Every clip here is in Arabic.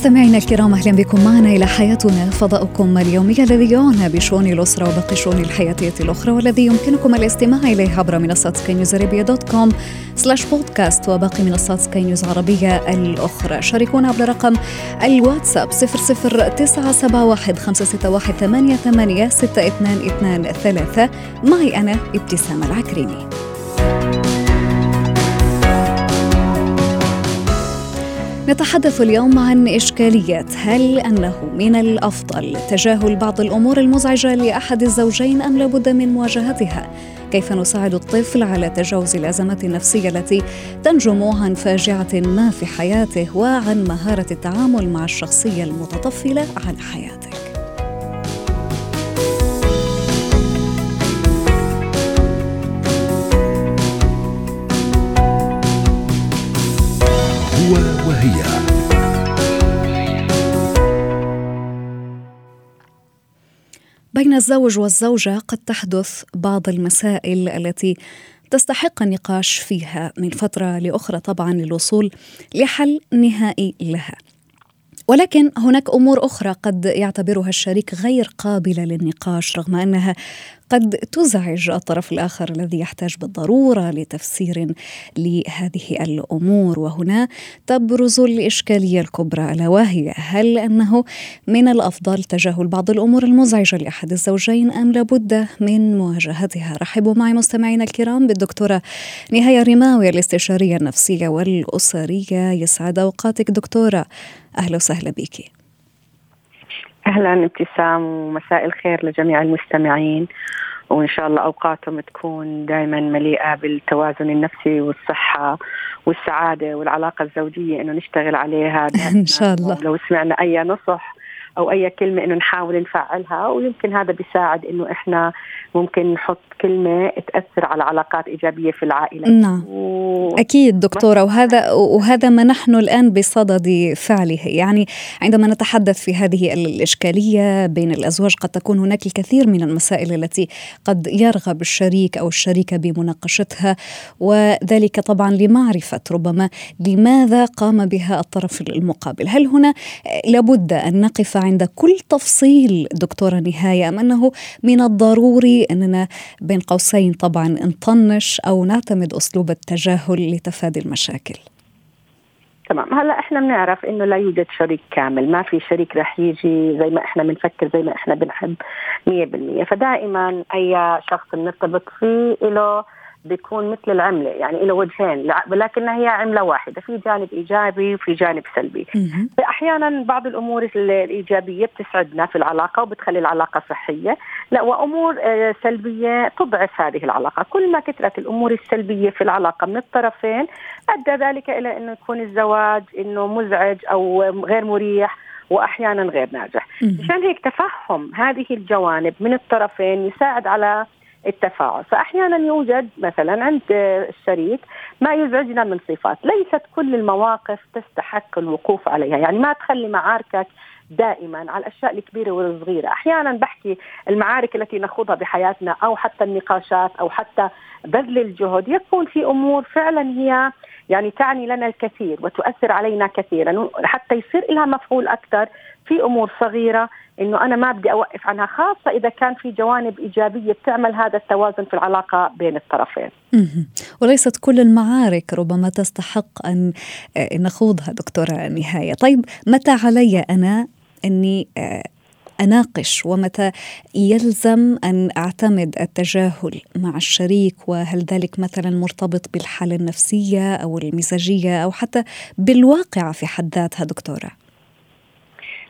مستمعينا الكرام أهلا بكم معنا إلى حياتنا فضاؤكم اليومي الذي يعنى بشؤون الأسرة وباقي الشؤون الحياتية الأخرى والذي يمكنكم الاستماع اليه عبر منصات سكاي نيوز عربيه dot com سلاش بودكاست وباقي منصات سكاي نيوز عربيه الأخرى. شاركونا عبر رقم الواتساب 00971 561 88 6223 معي أنا ابتسام العكريمي. نتحدث اليوم عن إشكالية هل أنه من الأفضل تجاهل بعض الأمور المزعجة لأحد الزوجين أم لابد من مواجهتها؟ كيف نساعد الطفل على تجاوز الأزمات النفسية التي تنجم عن فاجعة ما في حياته وعن مهارة التعامل مع الشخصية المتطفلة على حياته بين الزوج والزوجة قد تحدث بعض المسائل التي تستحق النقاش فيها من فترة لأخرى طبعا للوصول لحل نهائي لها. ولكن هناك أمور أخرى قد يعتبرها الشريك غير قابلة للنقاش رغم أنها قد تزعج الطرف الآخر الذي يحتاج بالضرورة لتفسير لهذه الأمور. وهنا تبرز الإشكالية الكبرى. ألا وهي هل أنه من الأفضل تجاهل بعض الأمور المزعجة لأحد الزوجين أم لابد من مواجهتها؟ رحبوا معي مستمعينا الكرام بالدكتورة نهاية الرماوي الاستشارية النفسية والأسرية. يسعد أوقاتك دكتورة. أهلا وسهلا بك. أهلا ابتسام ومساء الخير لجميع المستمعين. وإن شاء الله أوقاتهم تكون دائما مليئة بالتوازن النفسي والصحة والسعادة والعلاقة الزوجية إنه نشتغل عليها. إن شاء الله. لو سمعنا أي نصح أو أي كلمة إنه نحاول نفعلها ويمكن هذا بيساعد إنه إحنا ممكن نحط كلمة تأثر على علاقات إيجابية في العائلة. نعم. و... أكيد دكتورة وهذا وهذا ما نحن الآن بصدد فعله. يعني عندما نتحدث في هذه الإشكالية بين الأزواج قد تكون هناك الكثير من المسائل التي قد يرغب الشريك أو الشريكة بمناقشتها وذلك طبعا لمعرفة ربما لماذا قام بها الطرف المقابل. هل هنا لابد أن نقف عند كل تفصيل دكتورة نهاية أم أنه من الضروري أننا بين قوسين طبعا نطنش أو نعتمد أسلوب التجاهل لتفادي المشاكل. تمام. هلا إحنا بنعرف إنه لا يوجد شريك كامل. ما في شريك رح يجي زي ما إحنا بنفكر زي ما إحنا بنحب 100% فدائما أي شخص بنرتبط فيه له بيكون مثل العملة يعني له وجهين ولكنها هي عملة واحدة في جانب إيجابي وفي جانب سلبي. أحيانا بعض الأمور الإيجابية بتسعدنا في العلاقة وبتخلي العلاقة صحية. لا وأمور سلبية تضعف هذه العلاقة. كل ما كثرت الأمور السلبية في العلاقة من الطرفين أدى ذلك إلى أنه يكون الزواج أنه مزعج أو غير مريح واحيانا غير ناجح. مشان هيك تفهم هذه الجوانب من الطرفين يساعد على التفاعل. فأحيانا يوجد مثلا عند الشريك ما يزعجنا من صفات ليست كل المواقف تستحق الوقوف عليها. يعني ما تخلي معاركك دائما على الأشياء الكبيرة والصغيرة، أحيانا بحكي المعارك التي نخوضها بحياتنا أو حتى النقاشات أو حتى بذل الجهد يكون في أمور فعلا هي يعني تعني لنا الكثير وتؤثر علينا كثيرا. حتى يصير لها مفعول أكثر في أمور صغيرة إنه أنا ما بدي أوقف عنها خاصة إذا كان في جوانب إيجابية بتعمل هذا التوازن في العلاقة بين الطرفين. وليست كل المعارك ربما تستحق أن نخوضها دكتورة نهاية، طيب متى علي أنا أني أناقش ومتى يلزم أن أعتمد التجاهل مع الشريك وهل ذلك مثلا مرتبط بالحالة النفسية أو المزاجية أو حتى بالواقعه في حد ذاتها دكتورة؟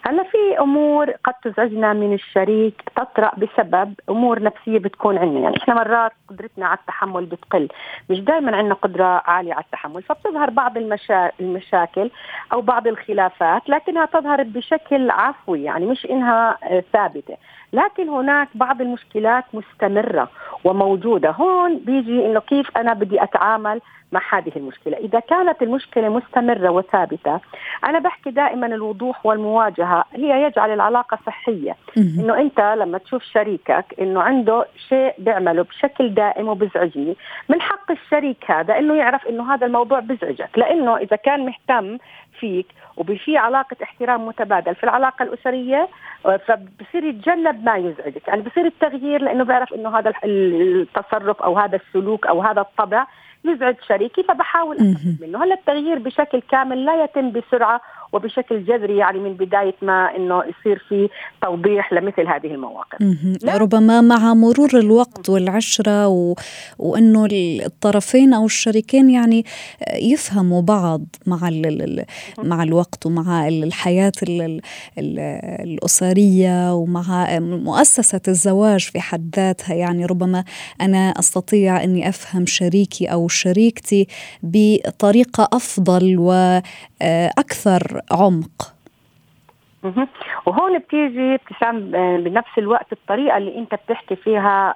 هلا في أمور قد تزعجنا من الشريك تطرأ بسبب أمور نفسية بتكون عندنا، يعني إحنا مرات قدرتنا على التحمل بتقل، مش دائما عندنا قدرة عالية على التحمل، فبتظهر بعض المشا... المشاكل أو بعض الخلافات لكنها تظهر بشكل عفوي يعني مش إنها ثابتة، لكن هناك بعض المشكلات مستمرة وموجودة. هون بيجي إنه كيف أنا بدي أتعامل مع هذه المشكلة. إذا كانت المشكلة مستمرة وثابتة أنا بحكي دائما الوضوح والمواجهة هي يجعل العلاقة صحية. إنه أنت لما تشوف شريكك إنه عنده شيء بيعمله بشكل دائم وبزعجني من حق الشريك هذا إنه يعرف إنه هذا الموضوع بزعجك. لأنه إذا كان مهتم فيك وفي علاقة احترام متبادل في العلاقة الأسرية فبصير يتجنب ما يزعجك. يعني بصير التغيير لأنه بيعرف أنه هذا التصرف أو هذا السلوك أو هذا الطبع يزعج شريكي فبحاول منه. هلا التغيير بشكل كامل لا يتم بسرعة. وبشكل جذري يعني من بداية ما أنه يصير في توضيح لمثل هذه المواقف. ربما مع مرور الوقت والعشرة و... وأنه الطرفين أو الشريكين يعني يفهموا بعض مع ال... مع الوقت ومع الحياة ال... ال... الأسرية ومع مؤسسة الزواج في حد ذاتها. يعني ربما أنا أستطيع أني أفهم شريكي أو شريكتي بطريقة أفضل عمق. وهون بتيجي ابتسام آه، بنفس الوقت الطريقة اللي انت بتحكي فيها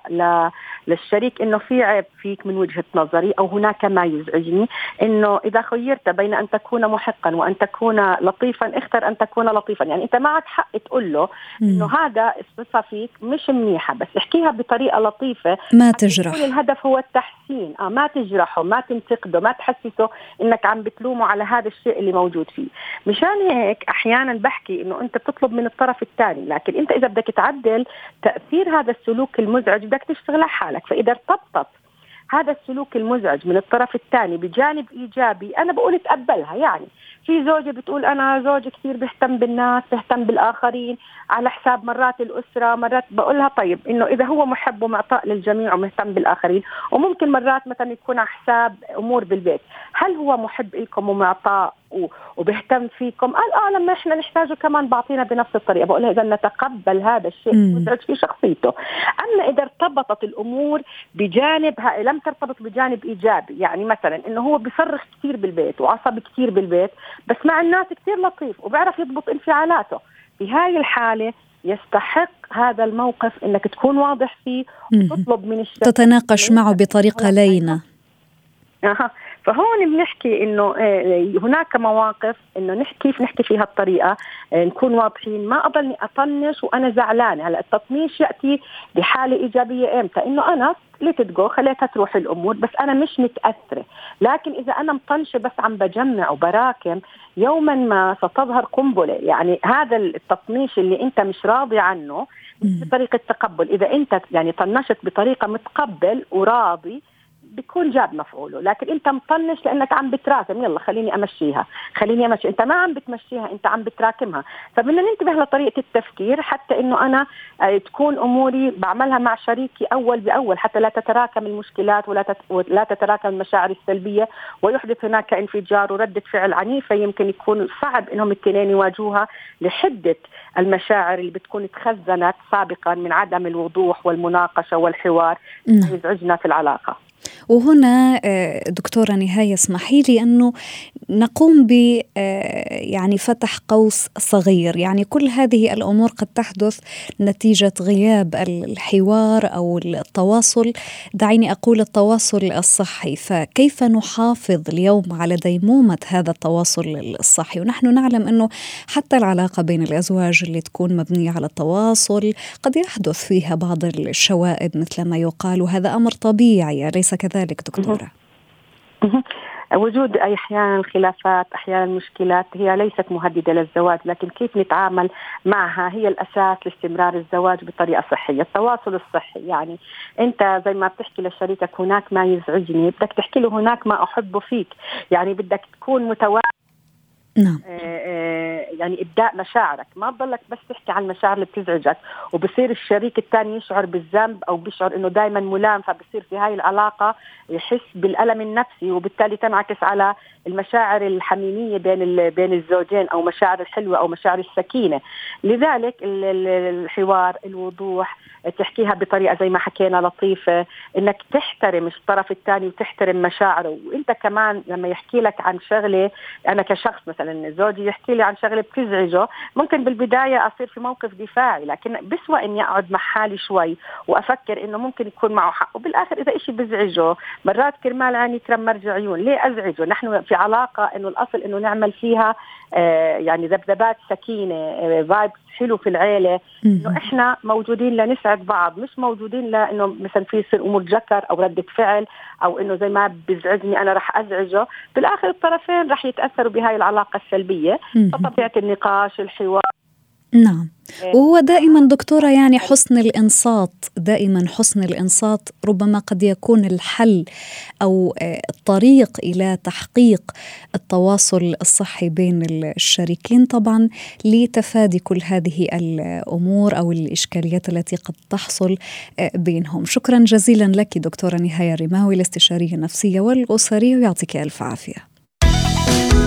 للشريك إنه في عيب فيك من وجهة نظري أو هناك ما يزعجني إنه إذا خيرت بين أن تكون محقا وأن تكون لطيفا اختر أن تكون لطيفا. يعني أنت معك حق تقول له إنه هذا الصفة فيك مش منيحة بس احكيها بطريقة لطيفة. ما تجرح. الهدف هو التحسين. آه ما تجرحه ما تنتقده ما تحسسه إنك عم بتلومه على هذا الشيء اللي موجود فيه. مشان هيك أحيانا بحكي إنه أنت بتطلب من الطرف الثاني لكن أنت إذا بدك تعدل تأثير هذا السلوك المزعج بدك تشتغل على حالك فإذا ارتبطت هذا السلوك المزعج من الطرف الثاني بجانب إيجابي أنا بقول تقبلها يعني في زوجة بتقول أنا زوج كثير بيهتم بالناس بيهتم بالآخرين على حساب مرات الأسرة مرات بقولها طيب إنه إذا هو محب ومعطاء للجميع ومهتم بالآخرين وممكن مرات مثلا يكون على حساب أمور بالبيت. هل هو محب لكم ومعطاء وبيهتم فيكم. قال آه لما إحنا نحتاجه كمان بعطينا بنفس الطريقة. بقول إذا نتقبل هذا الشيء المزعج في شخصيته. أما إذا ارتبطت الأمور بجانب لم ترتبط بجانب إيجابي يعني مثلا إنه هو بيصرخ كثير بالبيت وعصبي كثير بالبيت بس مع الناس كثير لطيف وبيعرف يضبط انفعالاته. في هاي الحالة يستحق هذا الموقف إنك تكون واضح فيه وتطلب من الشخص تتناقش معه بطريقة لينة. فهون بنحكي إنه آه، هناك مواقف إنه نحكي كيف نحكي فيها الطريقة آه، نكون واضحين. ما أضلني أطنش وأنا زعلانة. هلأ التطنيش يأتي بحالة إيجابية إمتى؟ إنه أنا ليت جو خليتها تروح الأمور بس أنا مش متأثرة. لكن إذا أنا مطنشة بس عم بجمع وبراكم يوما ما ستظهر قنبلة. يعني هذا التطنيش اللي أنت مش راضي عنه بطريقة تقبل. إذا أنت يعني طنشت بطريقة متقبل وراضي بيكون جاب مفعوله لكن انت مطنش لأنك عم بتراكم. يلا خليني أمشيها. خليني أمشي. انت ما عم بتمشيها انت عم بتراكمها. فبدنا ننتبه لطريقة التفكير حتى إنه أنا آه، تكون أموري بعملها مع شريكي أول بأول حتى لا تتراكم المشكلات ولا لا تتراكم المشاعر السلبية. ويحدث هناك انفجار وردة فعل عنيفة. يمكن يكون صعب إنهم الاثنين يواجهوها لحدة المشاعر اللي بتكون تخزنت سابقا من عدم الوضوح والمناقشة والحوار. يزعجنا في العلاقة. وهنا آه، دكتورة نهاية اسمحي لي أنه نقوم ب آه، يعني فتح قوس صغير. يعني كل هذه الأمور قد تحدث نتيجة غياب الحوار أو التواصل. دعيني أقول التواصل الصحي. فكيف نحافظ اليوم على ديمومة هذا التواصل الصحي؟ ونحن نعلم أنه حتى العلاقة بين الأزواج اللي تكون مبنية على التواصل قد يحدث فيها بعض الشوائب مثل ما يقال وهذا أمر طبيعي كذلك دكتورة؟ وجود أحيانا الخلافات أحيانا المشكلات هي ليست مهددة للزواج لكن كيف نتعامل معها؟ هي الأساس لاستمرار الزواج بطريقة صحية التواصل الصحي. يعني أنت زي ما بتحكي لشريكك هناك ما يزعجني بدك تحكي له هناك ما أحبه فيك. يعني بدك تكون متواصل نعم. آه، آه، يعني إبداء مشاعرك. ما تضلك بس تحكي عن المشاعر اللي بتزعجك وبصير الشريك الثاني يشعر بالذنب أو بيشعر إنه دائما ملام فبصير في هاي العلاقة يحس بالألم النفسي وبالتالي تنعكس على المشاعر الحميمية بين بين الزوجين أو مشاعر الحلوة أو مشاعر السكينة. لذلك الحوار الوضوح تحكيها بطريقة زي ما حكينا لطيفة إنك تحترم الطرف الثاني وتحترم مشاعره. وإنت كمان لما يحكي لك عن شغلة أنا كشخص مثلا زوجي يحكي لي عن شغلة بتزعجه ممكن بالبداية أصير في موقف دفاعي لكن بسوى إني أقعد مع حالي شوي وأفكر إنه ممكن يكون معه حق. وبالآخر إذا شيء بزعجه مرات كرمال عيني كرم مرجع عيون ليه أزعجه؟ نحن في علاقة إنه الأصل إنه نعمل فيها آه يعني ذبذبات سكينة آه فايبس حلو في العيلة إنه إحنا موجودين لنسعد بعض مش موجودين لإنه مثلا في يصير أمور جكر أو ردة فعل أو إنه زي ما بيزعجني أنا راح أزعجه بالآخر الطرفين راح يتأثروا بهاي العلاقة السلبية. فطبيعة النقاش الحوار نعم. وهو دائما دكتورة يعني حسن الإنصات دائما حسن الإنصات ربما قد يكون الحل أو آه، الطريق إلى تحقيق التواصل الصحي بين الشريكين طبعا لتفادي كل هذه الأمور أو الإشكاليات التي قد تحصل آه، بينهم. شكرا جزيلا لك دكتورة نهاية الرماوي الاستشارية النفسية والأسرية ويعطيك ألف عافية.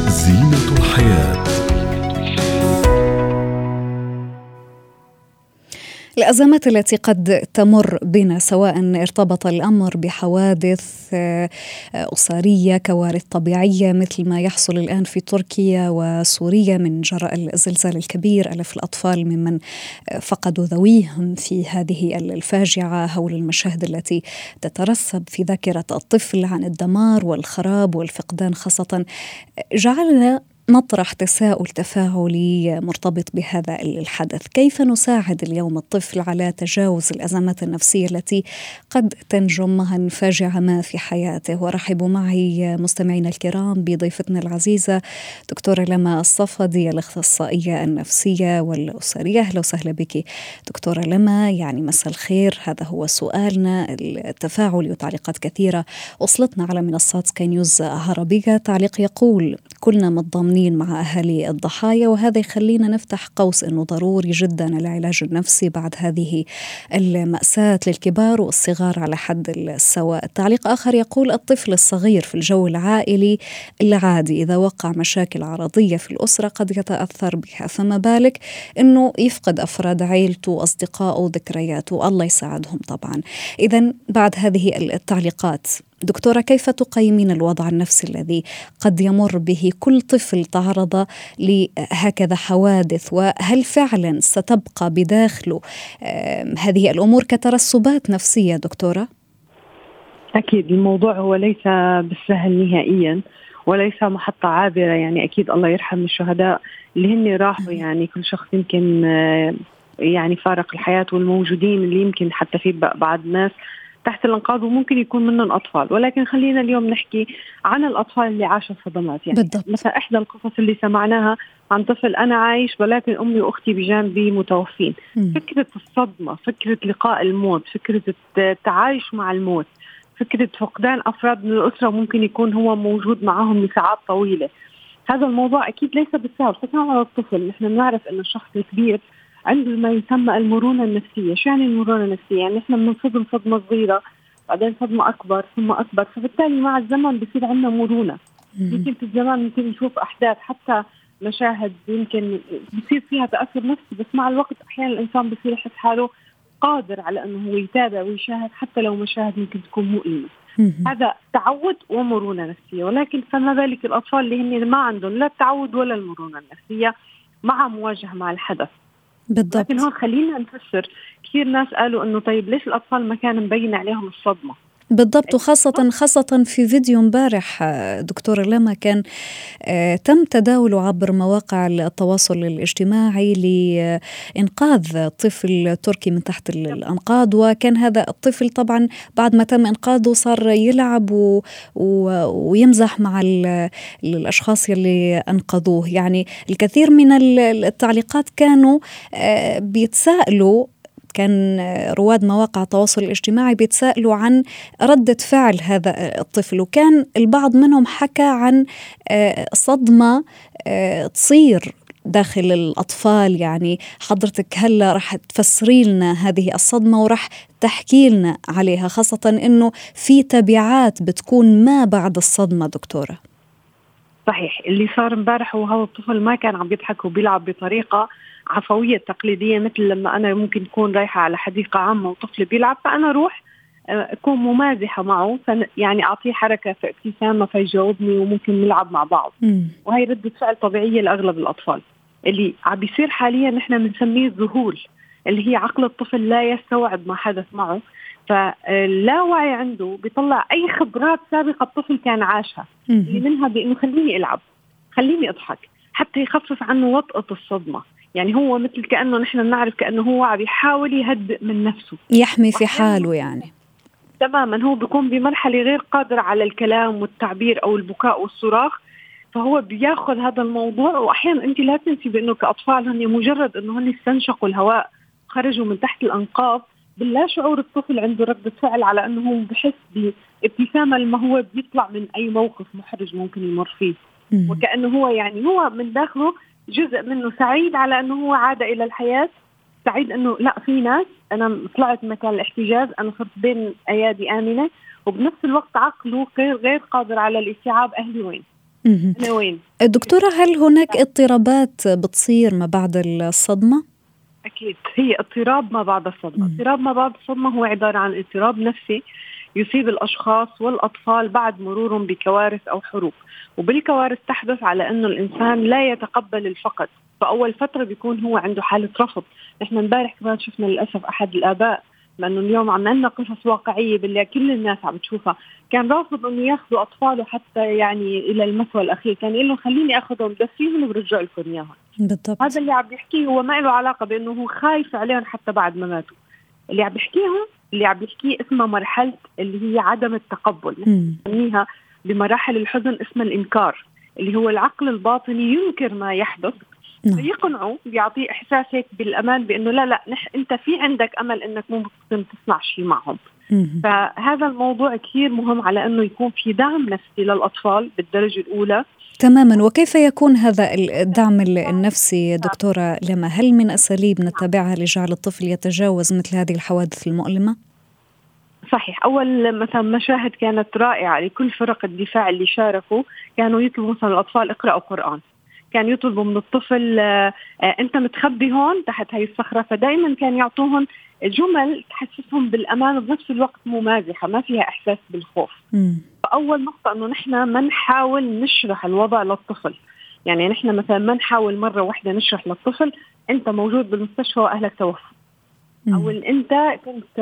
زينة الحياة. الأزمات التي قد تمر بنا سواء ارتبط الأمر بحوادث آه، أسرية كوارث طبيعية مثل ما يحصل الآن في تركيا وسوريا من جراء الزلزال الكبير ألف الأطفال ممن فقدوا ذويهم في هذه الفاجعة هول المشاهد التي تترسب في ذاكرة الطفل عن الدمار والخراب والفقدان خاصة جعلنا نطرح تساؤل تفاعلي مرتبط بهذا الحدث. كيف نساعد اليوم الطفل على تجاوز الأزمات النفسية التي قد تنجم عن فاجعة ما في حياته؟ ورحبوا معي مستمعينا الكرام بضيفتنا العزيزة دكتورة لما الصفدي الأخصائية النفسية والأسرية. أهلا وسهلا بك دكتورة لما. يعني مساء الخير. هذا هو سؤالنا. التفاعل وتعليقات كثيرة. وصلتنا على منصات سكاي نيوز عربية. تعليق يقول كلنا متضامنين متضامنين مع أهالي الضحايا وهذا يخلينا نفتح قوس أنه ضروري جدا العلاج النفسي بعد هذه المأساة للكبار والصغار على حد السواء. التعليق آخر يقول الطفل الصغير في الجو العائلي العادي إذا وقع مشاكل عرضية في الأسرة قد يتأثر بها فما بالك أنه يفقد أفراد عيلته وأصدقائه وذكرياته الله يساعدهم طبعا. إذا بعد هذه التعليقات دكتورة كيف تقيمين الوضع النفسي الذي قد يمر به كل طفل تعرض لهكذا حوادث؟ وهل فعلا ستبقى بداخله هذه الأمور كترسبات نفسية دكتورة؟ أكيد الموضوع هو ليس بالسهل نهائيا وليس محطة عابرة. يعني أكيد الله يرحم الشهداء اللي هن راحوا. يعني كل شخص يمكن يعني فارق الحياة والموجودين اللي يمكن حتى في بعض ناس تحت الانقاذ وممكن يكون منهم اطفال ولكن خلينا اليوم نحكي عن الأطفال اللي عاشوا صدمات يعني بالضبط. مثلا إحدى القصص اللي سمعناها عن طفل أنا عايش ولكن أمي وأختي بجانبي متوفين. م. فكرة الصدمة فكرة لقاء الموت فكرة التعايش مع الموت فكرة فقدان أفراد من الأسرة ممكن يكون هو موجود معهم لساعات طويلة. هذا الموضوع أكيد ليس بالسهل خصوصا على الطفل. نحن بنعرف إنه الشخص الكبير عنده ما يسمى المرونة النفسية، شو يعني المرونة النفسية؟ يعني إحنا بننصدم صدمة صغيرة بعدين صدمة أكبر ثم أكبر، فبالتالي مع الزمن بصير عندنا مرونة. يمكن في الزمان ممكن نشوف أحداث حتى مشاهد يمكن بصير فيها تأثر نفسي بس مع الوقت أحيانا الإنسان بصير يحس حاله قادر على إنه هو يتابع ويشاهد حتى لو مشاهد ممكن تكون مؤلمة. هذا تعود ومرونة نفسية. ولكن فما بالك الأطفال اللي هن ما عندهم لا التعود ولا المرونة النفسية. مع مواجهة مع الحدث. بالضبط. لكن هون خلينا نفسر كثير ناس قالوا إنه طيب ليش الأطفال ما كان مبين عليهم الصدمة؟ بالضبط وخاصة خاصة في فيديو امبارح دكتورة لما كان آه، تم تداوله عبر مواقع التواصل الاجتماعي لإنقاذ طفل تركي من تحت الأنقاض وكان هذا الطفل طبعا بعد ما تم إنقاذه صار يلعب و و ويمزح مع الأشخاص يلي أنقذوه. يعني الكثير من التعليقات كانوا آه، بيتساءلوا كان رواد مواقع التواصل الاجتماعي بيتساءلوا عن ردة فعل هذا الطفل وكان البعض منهم حكى عن آه، صدمة آه، تصير داخل الأطفال. يعني حضرتك هلا رح تفسري لنا هذه الصدمة ورح تحكي لنا عليها خاصة أنه في تبعات بتكون ما بعد الصدمة دكتورة. صحيح. اللي صار امبارح هو هذا الطفل ما كان عم يضحك وبيلعب بطريقة عفوية تقليدية مثل لما أنا ممكن اكون رايحة على حديقة عامة وطفل بيلعب فأنا أروح آه، أكون ممازحة معه يعني أعطيه حركة في ابتسامه فيجاوبني وممكن نلعب مع بعض. وهي ردة فعل طبيعية لأغلب الأطفال. اللي عم بيصير حاليا نحن بنسميه الذهول اللي هي عقل الطفل لا يستوعب ما حدث معه. فاللاوعي عنده بيطلع أي خبرات سابقة الطفل كان عاشها اللي منها بأنه خليني ألعب خليني أضحك حتى يخفف عنه وطأة الصدمة. يعني هو مثل كأنه نحن بنعرف كأنه هو عم يحاول يهدئ من نفسه. يحمي في حاله يعني. تماما هو بيكون بمرحلة غير قادر على الكلام والتعبير أو البكاء والصراخ فهو بياخذ هذا الموضوع. واحيانا أنت لا تنسي بأنه كأطفال هن مجرد إنه هن استنشقوا الهواء خرجوا من تحت الأنقاض. باللا شعور الطفل عنده ردة فعل على إنه هو بحس بابتسامة لما هو بيطلع من أي موقف محرج ممكن يمر فيه. وكأنه هو يعني هو من داخله جزء منه سعيد على أنه هو عاد إلى الحياة. سعيد أنه لا في ناس أنا طلعت مكان الاحتجاز أنا صرت بين أيادي آمنة وبنفس الوقت عقله غير غير قادر على الاستيعاب أهلي وين. أنا وين؟ دكتورة هل هناك اضطرابات بتصير ما بعد الصدمة؟ أكيد هي اضطراب ما بعد الصدمة. اضطراب ما بعد الصدمة هو عبارة عن اضطراب نفسي يصيب الأشخاص والأطفال بعد مرورهم بكوارث أو حروب. وبالكوارث تحدث على انه الإنسان لا يتقبل الفقد. فأول فترة بيكون هو عنده حالة رفض. نحن امبارح كمان شفنا للأسف أحد الآباء لأنه اليوم عم عندنا قصص واقعية باللي كل الناس عم تشوفها. كان رافض انه يأخذوا أطفاله حتى يعني إلى المثوى الأخير. كان يقول لهم خليني أخذهم دفيهم وبرجع لكم إياهم. بالضبط. هذا اللي عم يحكيه هو ما له علاقة بأنه هو خايف عليهم حتى بعد ما ماتوا. اللي عم يحكيهم اللي عم يحكيه اسمها مرحلة اللي هي عدم التقبل. نسميها بمراحل الحزن اسمها الإنكار اللي هو العقل الباطني ينكر ما يحدث. نعم. فيقنعوا بيعطيه إحساس هيك بالأمان بإنه لا لا نح أنت في عندك أمل إنك ممكن تصنع شيء معهم. فهذا الموضوع كثير مهم على إنه يكون في دعم نفسي للأطفال بالدرجة الأولى. تماما. وكيف يكون هذا الدعم النفسي دكتورة لما؟ هل من أساليب نتبعها لجعل الطفل يتجاوز مثل هذه الحوادث المؤلمة؟ صحيح. أول مثلا مشاهد كانت رائعة لكل فرق الدفاع اللي شاركوا كانوا يطلبوا مثلا الأطفال اقرأوا قرآن. كان يطلبوا من الطفل آه أنت متخبي هون تحت هي الصخرة فدائما كان يعطوهم جمل تحسسهم بالأمان وبنفس الوقت ممازحة ما فيها إحساس بالخوف. م. فأول نقطة إنه نحن ما نحاول نشرح الوضع للطفل. يعني نحن مثلا ما نحاول مرة واحدة نشرح للطفل أنت موجود بالمستشفى وأهلك توفوا. أو إن أنت كنت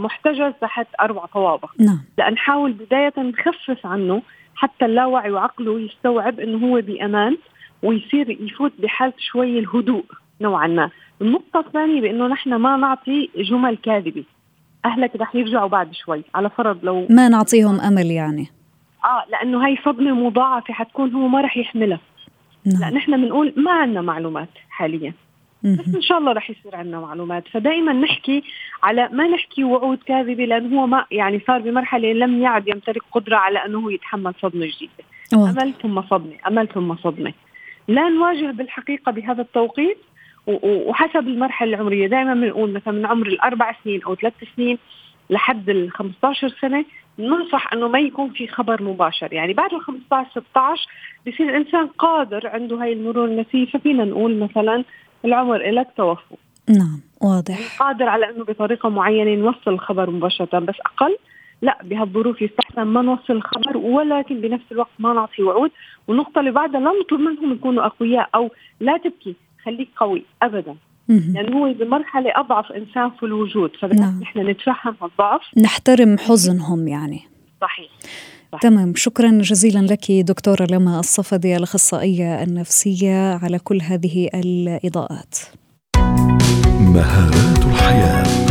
محتجز تحت أربع طوابق. نعم. لا نحاول بداية نخفف عنه حتى اللاوعي وعقله يستوعب إنه هو بأمان. ويصير يفوت بحاله شوي الهدوء نوعا ما. النقطة الثانية بأنه نحن ما نعطي جمل كاذبة. أهلك رح يرجعوا بعد شوي على فرض لو ما نعطيهم أمل يعني. آه لأنه هي صدمة مضاعفة حتكون هو ما رح يحملها. نعم. لا نحن بنقول ما عندنا معلومات حاليا. بس إن شاء الله رح يصير عندنا معلومات. فدائما نحكي على ما نحكي وعود كاذبة لأنه هو ما يعني صار بمرحلة لم يعد يمتلك قدرة على أنه يتحمل صدمة جديدة. واضح. أمل ثم صدمة أمل ثم صدمة. لا نواجه بالحقيقة بهذا التوقيت وحسب المرحلة العمرية. دائما بنقول مثلا من عمر الأربع سنين أو ثلاث سنين لحد ال 15 سنة ننصح إنه ما يكون في خبر مباشر. يعني بعد ال 15 16 بصير الإنسان قادر عنده هاي المرور النفسيه ففينا نقول مثلا العمر إلك توفوا نعم واضح. قادر على إنه بطريقة معينة نوصل الخبر مباشرة بس أقل لا بهالظروف يستحسن ما نوصل الخبر ولكن بنفس الوقت ما نعطي وعود. والنقطة اللي بعدها لا نطلب منهم يكونوا أقوياء أو لا تبكي خليك قوي ابدا. لأنه يعني هو بمرحله أضعف إنسان في الوجود فنحن نعم. نتفهم الضعف. نحترم حزنهم يعني. صحيح. صح. تمام. شكرا جزيلا لك دكتورة لما الصفدي الأخصائية النفسية على كل هذه الإضاءات. مهارات الحياة.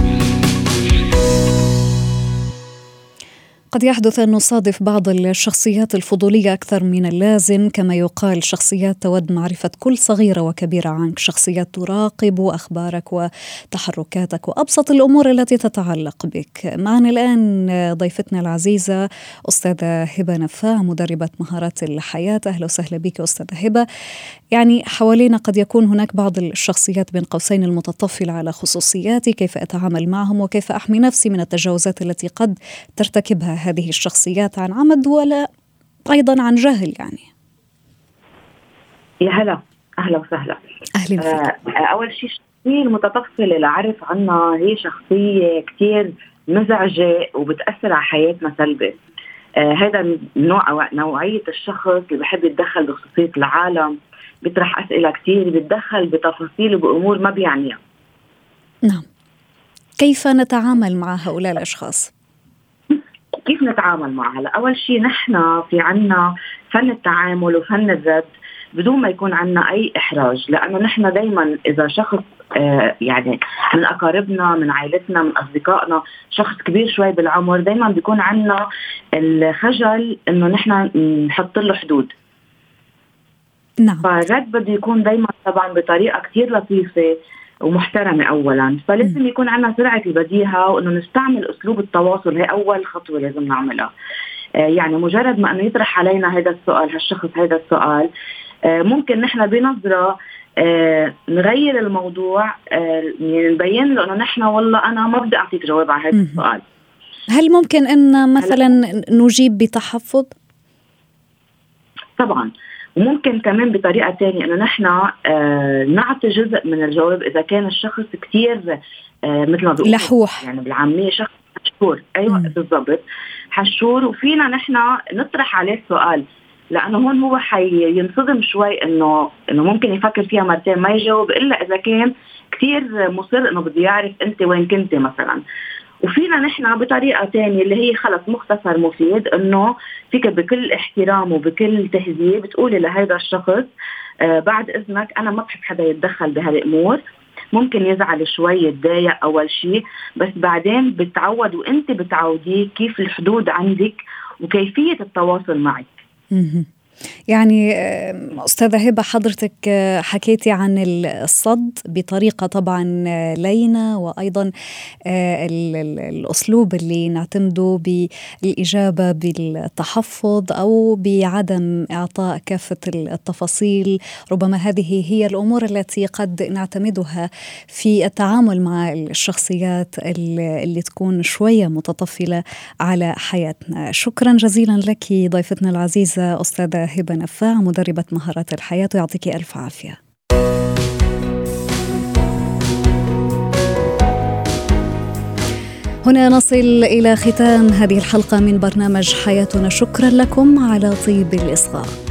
قد يحدث أن نصادف بعض الشخصيات الفضولية أكثر من اللازم كما يقال شخصيات تود معرفة كل صغيرة وكبيرة عنك شخصيات تراقب أخبارك وتحركاتك وأبسط الأمور التي تتعلق بك. معنا الآن ضيفتنا العزيزة أستاذة هبة نفاه مدربة مهارات الحياة. أهلا وسهلا بك أستاذة هبة. يعني حوالينا قد يكون هناك بعض الشخصيات بين قوسين المتطفلة على خصوصياتي كيف أتعامل معهم وكيف أحمي نفسي من التجاوزات التي قد ترتكبها هذه الشخصيات عن عمد ولا أيضا عن جهل يعني؟ يا هلا. أهلا وسهلا. أهلا فيك آه أول شيء الشخصيه المتطفله اللي عرف عنها هي شخصية كثير مزعجة وبتأثر على حياتنا سلبي. آه هذا نوع نوعية الشخص اللي بحب يتدخل بخصوصية العالم بيطرح أسئلة كثير بيتدخل بتفاصيل وبأمور ما بيعنيها. نعم. كيف نتعامل مع هؤلاء الأشخاص؟ كيف نتعامل معها؟ أول شيء نحن في عنا فن التعامل وفن الرد بدون ما يكون عنا أي إحراج لأنه نحن دائما إذا شخص آه يعني من أقاربنا من عائلتنا من أصدقائنا شخص كبير شوي بالعمر دائما بيكون عنا الخجل إنه نحن نحط له حدود نعم فالرد بده يكون دائما طبعا بطريقة كثير لطيفة ومحترمة اولا. فلازم يكون عندنا سرعة البديهة وإنه نستعمل أسلوب التواصل. هي أول خطوة لازم نعملها. آه يعني مجرد ما إنه يطرح علينا هذا السؤال هالشخص هذا السؤال آه ممكن نحن بنظرة آه نغير الموضوع يعني نبين له إنه نحن والله أنا ما بدي أعطيك جواب على هذا السؤال. هل ممكن إن مثلا نجيب بتحفظ؟ طبعا. وممكن كمان بطريقة ثانية إنه نحن آه نعطي جزء من الجواب إذا كان الشخص كثير آه مثل ما بيقولوا لحوح. يعني بالعامية شخص حشور أيوه بالضبط حشور. وفينا نحن نطرح عليه السؤال لأنه هون هو حينصدم شوي إنه إنه ممكن يفكر فيها مرتين ما يجاوب إلا إذا كان كثير مصر إنه بده يعرف أنت وين كنت مثلا. وفينا نحن بطريقة ثانية اللي هي خلص مختصر مفيد إنه فيك بكل احترام وبكل تهذيب بتقولي لهذا الشخص آه بعد إذنك أنا ما بحب حدا يتدخل بهالأمور. ممكن يزعل شوي يتضايق أول شيء بس بعدين بتعود وأنت بتعوديه كيف الحدود عندك وكيفية التواصل معك. يعني أستاذة هبة حضرتك حكيتي عن الصد بطريقة طبعا لينة وأيضا الأسلوب اللي نعتمده بالإجابة بالتحفظ أو بعدم إعطاء كافة التفاصيل. ربما هذه هي الأمور التي قد نعتمدها في التعامل مع الشخصيات اللي تكون شوية متطفلة على حياتنا. شكرا جزيلا لك ضيفتنا العزيزة أستاذة هبه نفاع مدربة مهارات الحياة ويعطيك ألف عافية. هنا نصل إلى ختام هذه الحلقة من برنامج حياتنا. شكرا لكم على طيب الإصغاء.